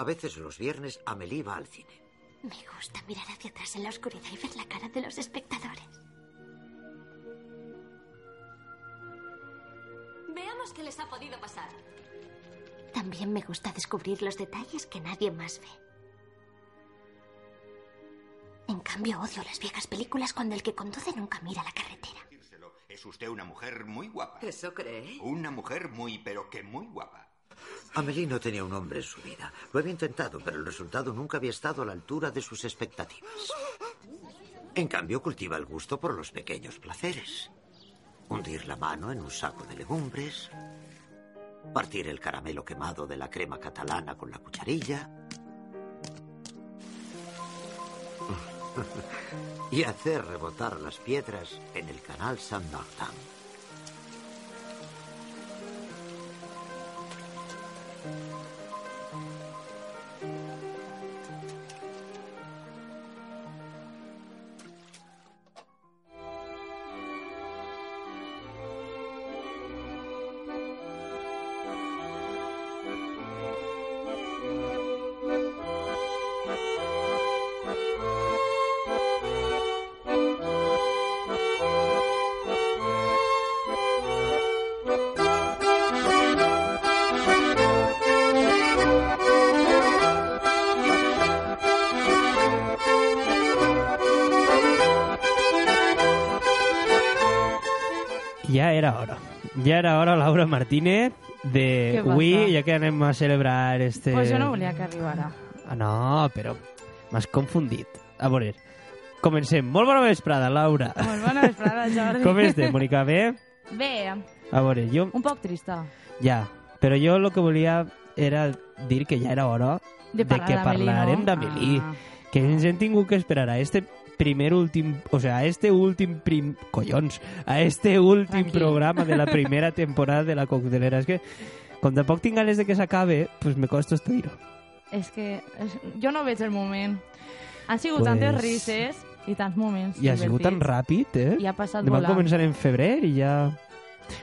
A veces los viernes Amelie va al cine. Me gusta mirar hacia atrás en la oscuridad y ver la cara de los espectadores. Veamos qué les ha podido pasar. También me gusta descubrir los detalles que nadie más ve. En cambio, odio las viejas películas cuando el que conduce nunca mira la carretera. Es usted una mujer muy guapa. ¿Eso cree? Una mujer muy, pero que muy guapa. Amelie no tenía un hombre en su vida. Lo había intentado, pero el resultado nunca había estado a la altura de sus expectativas. En cambio, cultiva el gusto por los pequeños placeres. Hundir la mano en un saco de legumbres, partir el caramelo quemado de la crema catalana con la cucharilla y hacer rebotar las piedras en el canal Saint-Martin. Ja era hora. Ja era hora, Laura Martínez, de avui, ja que anem a celebrar este... Pues jo no volia que arribara. Ah, no, però m'has confundit. A veure, comencem. Molt bona vesprada, Laura. Molt bona vesprada, Jordi. Com estem, Mònica? Bé? Bé, A veure, jo... un poc trista. Ja, però jo el que volia era dir que ja era hora De parlar que parlarem no? d'Amélie. Ah. Que ens hem tingut que esperar a este primer últim, o sea, a este últim prim, collons, a este últim Tranquil. programa de la primera temporada de la coctelera. És que com tampoc tinc ganes de que s'acabe, pues me costa estudir-ho. És que és, jo no veig el moment. Han sigut Pues- tantes risses i tants moments I ha sigut tan ràpid, eh? I ha passat Vam volant. començar en febrer i ja...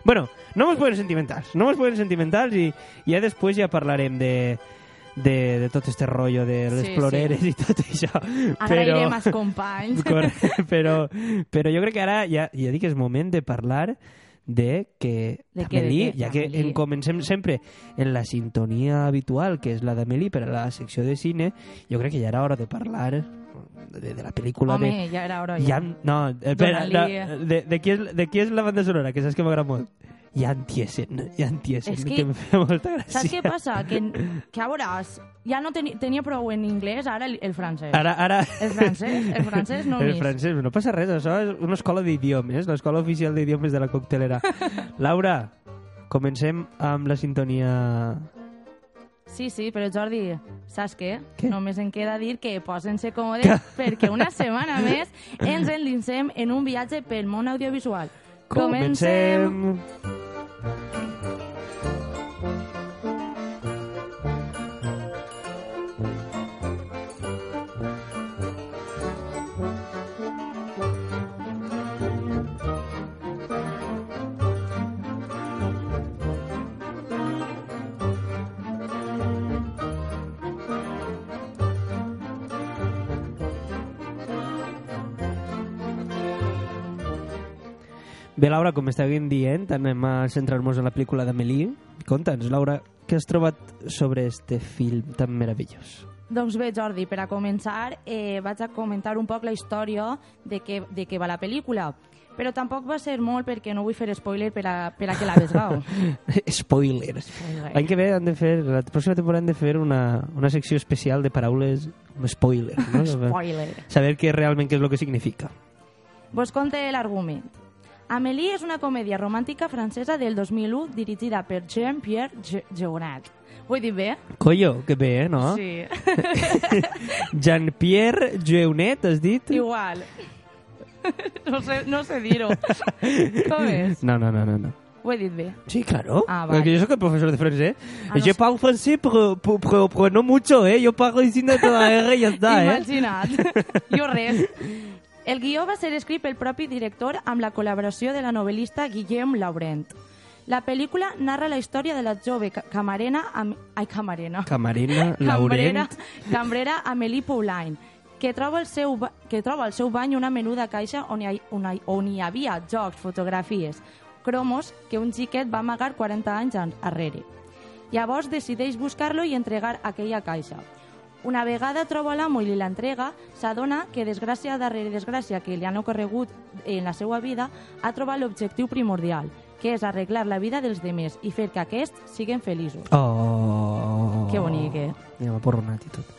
Bueno, no mos poden sentimentals, no mos poden sentimentals i ja després ja parlarem de, de, de tot este rollo de les Sí, ploreres sí. i tot això. Agrairem als companys. Correcte, però, però jo crec que ara ja, ja dic que és moment de parlar de que De de què? ja que en comencem sempre en la sintonia habitual, que és la d'Amélie per a la secció de cine, jo crec que ja era hora de parlar de, de la pel·lícula Home, de... ja era hora. Ja, no, espera, no, Dóna-li- de, de, qui és, de qui és la banda sonora? Que saps que m'agrada molt. Jan Tiesen, Jan Tiesen, És que... que- em fa molta gràcia. Saps què passa? Que, que a veuràs, ja no teni, tenia prou en anglès, ara el, el francès. Ara, ara... El francès, el francès no El més. francès, no passa res, això és una escola d'idiomes, l'escola oficial d'idiomes de la coctelera. Laura, comencem amb la sintonia... Sí, sí, però Jordi, saps què? Què? Només em queda dir que posen-se còmodes perquè una setmana més ens endinsem en un viatge pel món audiovisual. Comencem! Bé, Laura, com estàvem dient, anem a centrar-nos en la pel·lícula d'Amélie. Conta'ns, Laura, què has trobat sobre este film tan meravellós? Doncs bé, Jordi, per a començar, eh, vaig a comentar un poc la història de què, de què va la pel·lícula. Però tampoc va ser molt perquè no vull fer spoiler per a, per a que la vegeu. Spoiler. Spoiler. L'any que ve han de fer, la pròxima temporada han de fer una, una secció especial de paraules com spoiler. No? Spoiler. Saber què realment què és el que significa. Vos conte l'argument. Amélie és una comèdia romàntica francesa del 2001 dirigida per Jean-Pierre Je- Jeunet. Ho he dit bé? Collo, que bé, no? Sí. Jean-Pierre Jeunet, has dit? Igual. No sé, no sé dir-ho. Com és? No, no, no, no. no. Ho he dit bé. Sí, claro. Ah, vale. Porque yo soy el profesor de francés. Ah, no yo sé. parlo francés, pero, pero, pero- pero no mucho, ¿eh? Yo parlo diciendo toda la R y ya está, ¿eh? Imagina't. Jo res. El guió va ser escrit pel propi director amb la col·laboració de la novel·lista Guillaume Laurent. La pel·lícula narra la història de la jove ca- camarena... Am... Ai, camarena. Camarena, Cambrera, Laurent... cambrera Amélie Poulain, que troba, el seu, ba- que troba al seu bany una menuda caixa on hi, ha- on hi, on hi havia jocs, fotografies, cromos que un xiquet va amagar 40 anys en- arrere. Llavors decideix buscar-lo i entregar aquella caixa. Una vegada troba l'amo i li l'entrega, s'adona que desgràcia darrere desgràcia que li han ocorregut en la seva vida ha trobat l'objectiu primordial, que és arreglar la vida dels demés i fer que aquests siguin feliços. Oh... Que bonic, eh? Ja m'ha porronat i tot.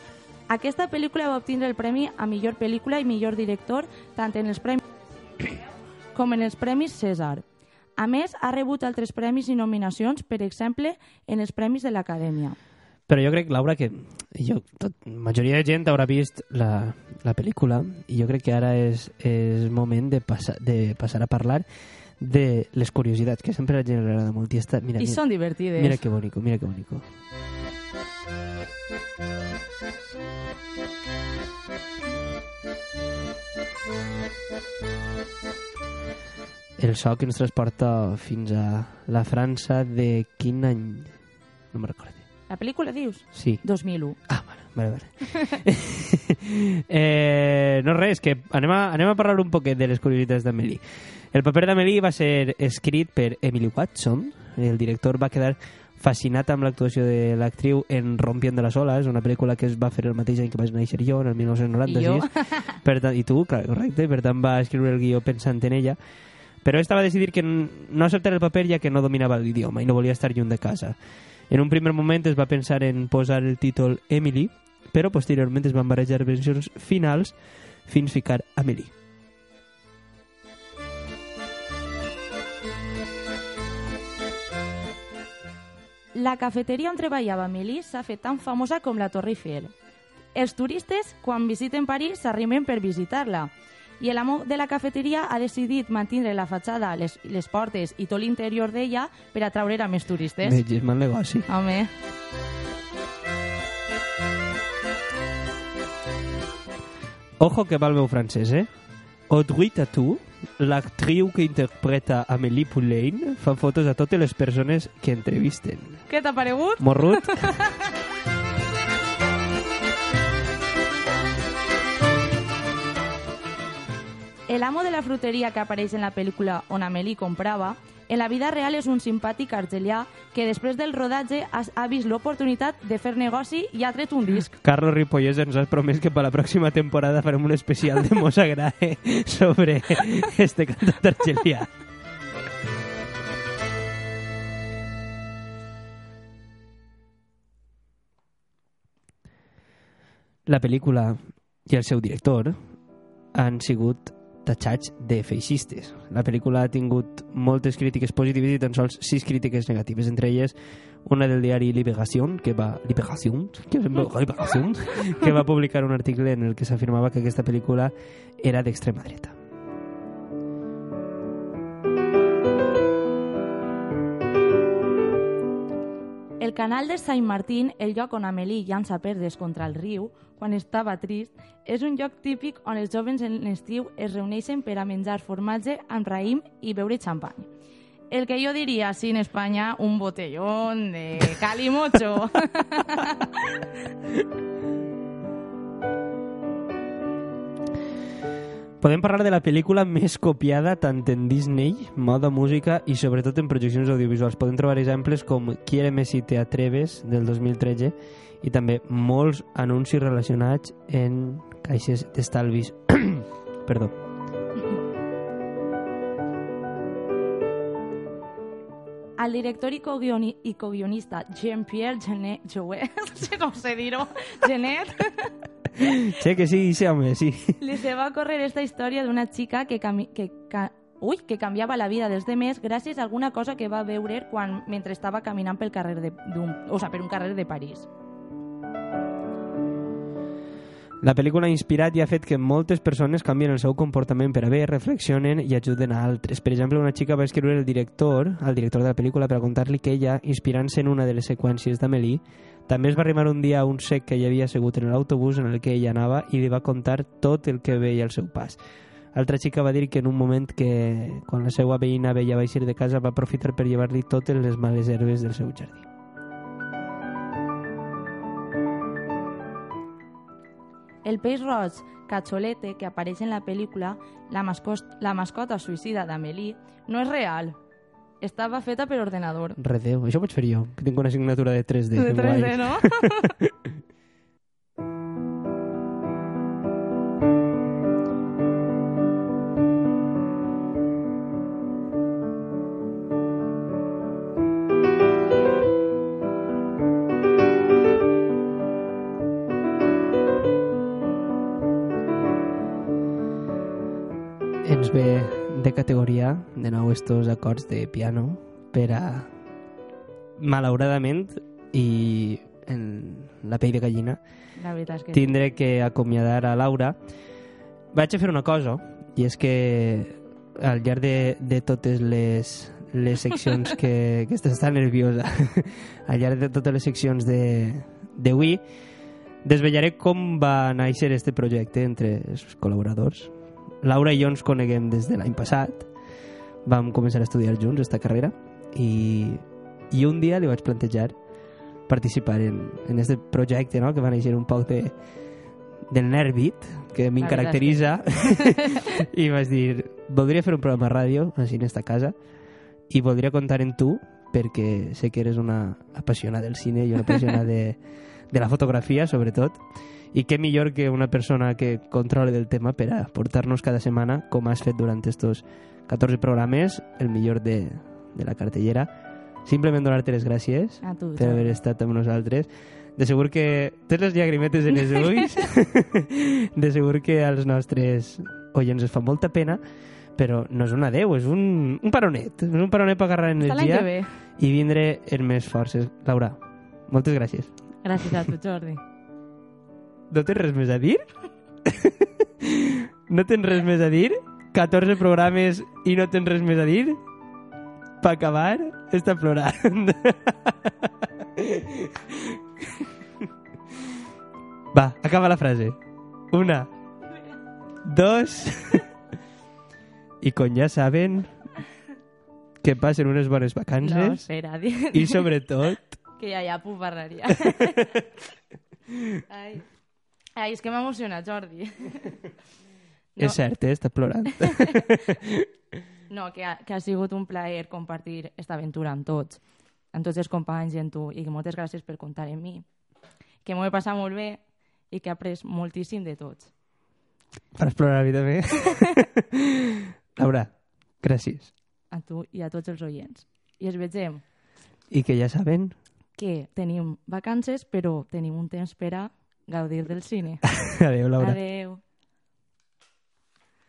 Aquesta pel·lícula va obtindre el premi a millor pel·lícula i millor director tant en els premis com en els premis César. A més, ha rebut altres premis i nominacions, per exemple, en els premis de l'Acadèmia. Però jo crec, Laura, que jo, tot, majoria de gent haurà vist la, la pel·lícula i jo crec que ara és, és moment de, passar de passar a parlar de les curiositats, que sempre a la gent li agrada molt. I, esta, mira, I mira, són divertides. mira que bonico, mira que bonico. El so que ens transporta fins a la França de quin any? No me'n recordo. La pel·lícula, dius? Sí. 2001. Ah, vale, vale, vale. eh, no res, que anem a, anem a parlar un poquet de les curiositats d'Amélie. El paper d'Amélie va ser escrit per Emily Watson. El director va quedar fascinat amb l'actuació de l'actriu en Rompiendo las olas, una pel·lícula que es va fer el mateix any que vaig néixer jo, en el 1996. I jo? Per tant, I tu, clar, correcte. Per tant, va escriure el guió pensant en ella. Però esta va decidir que no acceptar el paper ja que no dominava l'idioma i no volia estar lluny de casa. En un primer moment es va pensar en posar el títol Emily, però posteriorment es van barrejar versions finals fins ficar Amélie. La cafeteria on treballava Amélie s'ha fet tan famosa com la Torre Eiffel. Els turistes, quan visiten París, s'arrimen per visitar-la. I l'amo de la cafeteria ha decidit mantenir la fatxada, les, les portes i tot l'interior d'ella per atraure a més turistes. Veig, mal negoci. Home, Ojo que va el meu francès, eh? Audrey Tatou, l'actriu que interpreta Amélie Poulain, fa fotos a totes les persones que entrevisten. què t'ha paregut? Morrut? El amo de la fruteria que apareix en la pel·lícula on Amélie comprava, en la vida real és un simpàtic argelià que després del rodatge ha, ha vist l'oportunitat de fer negoci i ha tret un disc. Carlos Ripollès ens has promès que per la pròxima temporada farem un especial de Mosagrae sobre este cantant argelià. La pel·lícula i el seu director han sigut tatxats de feixistes. La pel·lícula ha tingut moltes crítiques positives i tan sols sis crítiques negatives, entre elles una del diari Liberación, que va Liberación, que, Liberación, que va publicar un article en el que s'afirmava que aquesta pel·lícula era d'extrema dreta. El canal de Saint Martín, el lloc on Amélie llança perdes contra el riu quan estava trist, és un lloc típic on els jovens en l'estiu es reuneixen per a menjar formatge amb raïm i beure xampany. El que jo diria, sí, en Espanya, un botellón de calimocho. Podem parlar de la pel·lícula més copiada tant en Disney, moda, música i sobretot en projeccions audiovisuals. Podem trobar exemples com Quiéreme si te atreves, del 2013, i també molts anuncis relacionats en caixes d'estalvis. Perdó. El director i coguioni- i coguionista Jean-Pierre Genet, Jouet, no sé com se dir-ho, Genet, Sí que sí, sí, home, sí. li se va córrer esta història d'una xica que, cami que, ca Ui, que canviava la vida dels demés gràcies a alguna cosa que va veure quan, mentre estava caminant pel carrer de, d'un, o sigui, per un carrer de París. La pel·lícula ha inspirat i ha fet que moltes persones canvien el seu comportament per a bé, reflexionen i ajuden a altres. Per exemple, una xica va escriure el director, al director de la pel·lícula, per a contar-li que ella, inspirant-se en una de les seqüències d'Amélie, també es va arrimar un dia a un sec que hi havia assegut en l'autobús en el que ella anava i li va contar tot el que veia al seu pas. Altra xica va dir que en un moment que quan la seva veïna veia baixir de casa va aprofitar per llevar-li totes les males herbes del seu jardí. El peix roig cacholete que apareix en la pel·lícula La, mascos la mascota suïcida d'Amélie no és real. Estava feta per ordenador. Redeu, això ho pots fer jo, que tinc una assignatura de 3D. De que 3D, guai. no? de categoria, de nou, estos acords de piano per a, malauradament, i en la pell de gallina, La veritat és que tindré que acomiadar a Laura. Vaig a fer una cosa, i és que al llarg de, de totes les, les seccions que, que estàs tan nerviosa, al llarg de totes les seccions de d'avui, desvetllaré com va néixer este projecte entre els col·laboradors. Laura i jo ens coneguem des de l'any passat, vam començar a estudiar junts esta carrera i, i un dia li vaig plantejar participar en, en este projecte no? que va néixer un poc de, del nervit que a mi em caracteritza i vaig dir voldria fer un programa de ràdio així en esta casa i voldria comptar en tu perquè sé que eres una apassionada del cine i una apassionada de, de la fotografia sobretot i què millor que una persona que controle del tema per a portar-nos cada setmana com has fet durant estos 14 programes el millor de, de la cartellera simplement donar-te les gràcies A tu, per Jordi. haver estat amb nosaltres. De segur que tens les llagrimetes en els ulls. de segur que als nostres oients es fa molta pena, però no és un adeu, és un, un paronet. És un paronet per agarrar energia i vindre en més forces. Laura, moltes gràcies. Gràcies a tu, Jordi. No tens res més a dir? no tens res més a dir? 14 programes i no tens res més a dir? Per acabar, està plorant. Va, acaba la frase. Una, dos... I com ja saben, que passen unes bones No, vacances espera, di- i sobretot que ja hi ha puparreria. Ai. Ai, és que m'ha emocionat, Jordi. No. És cert, eh? Està plorant. No, que ha, que ha sigut un plaer compartir esta aventura amb tots, amb tots els companys i amb tu, i moltes gràcies per comptar en mi. Que m'ho he passat molt bé i que he après moltíssim de tots. Per explorar la vida bé. Laura, gràcies. A tu i a tots els oients. I es vegem I que ja saben... que tenim vacances, però tenim un temps per a gaudir del cine. Adéu, Laura. Adeu.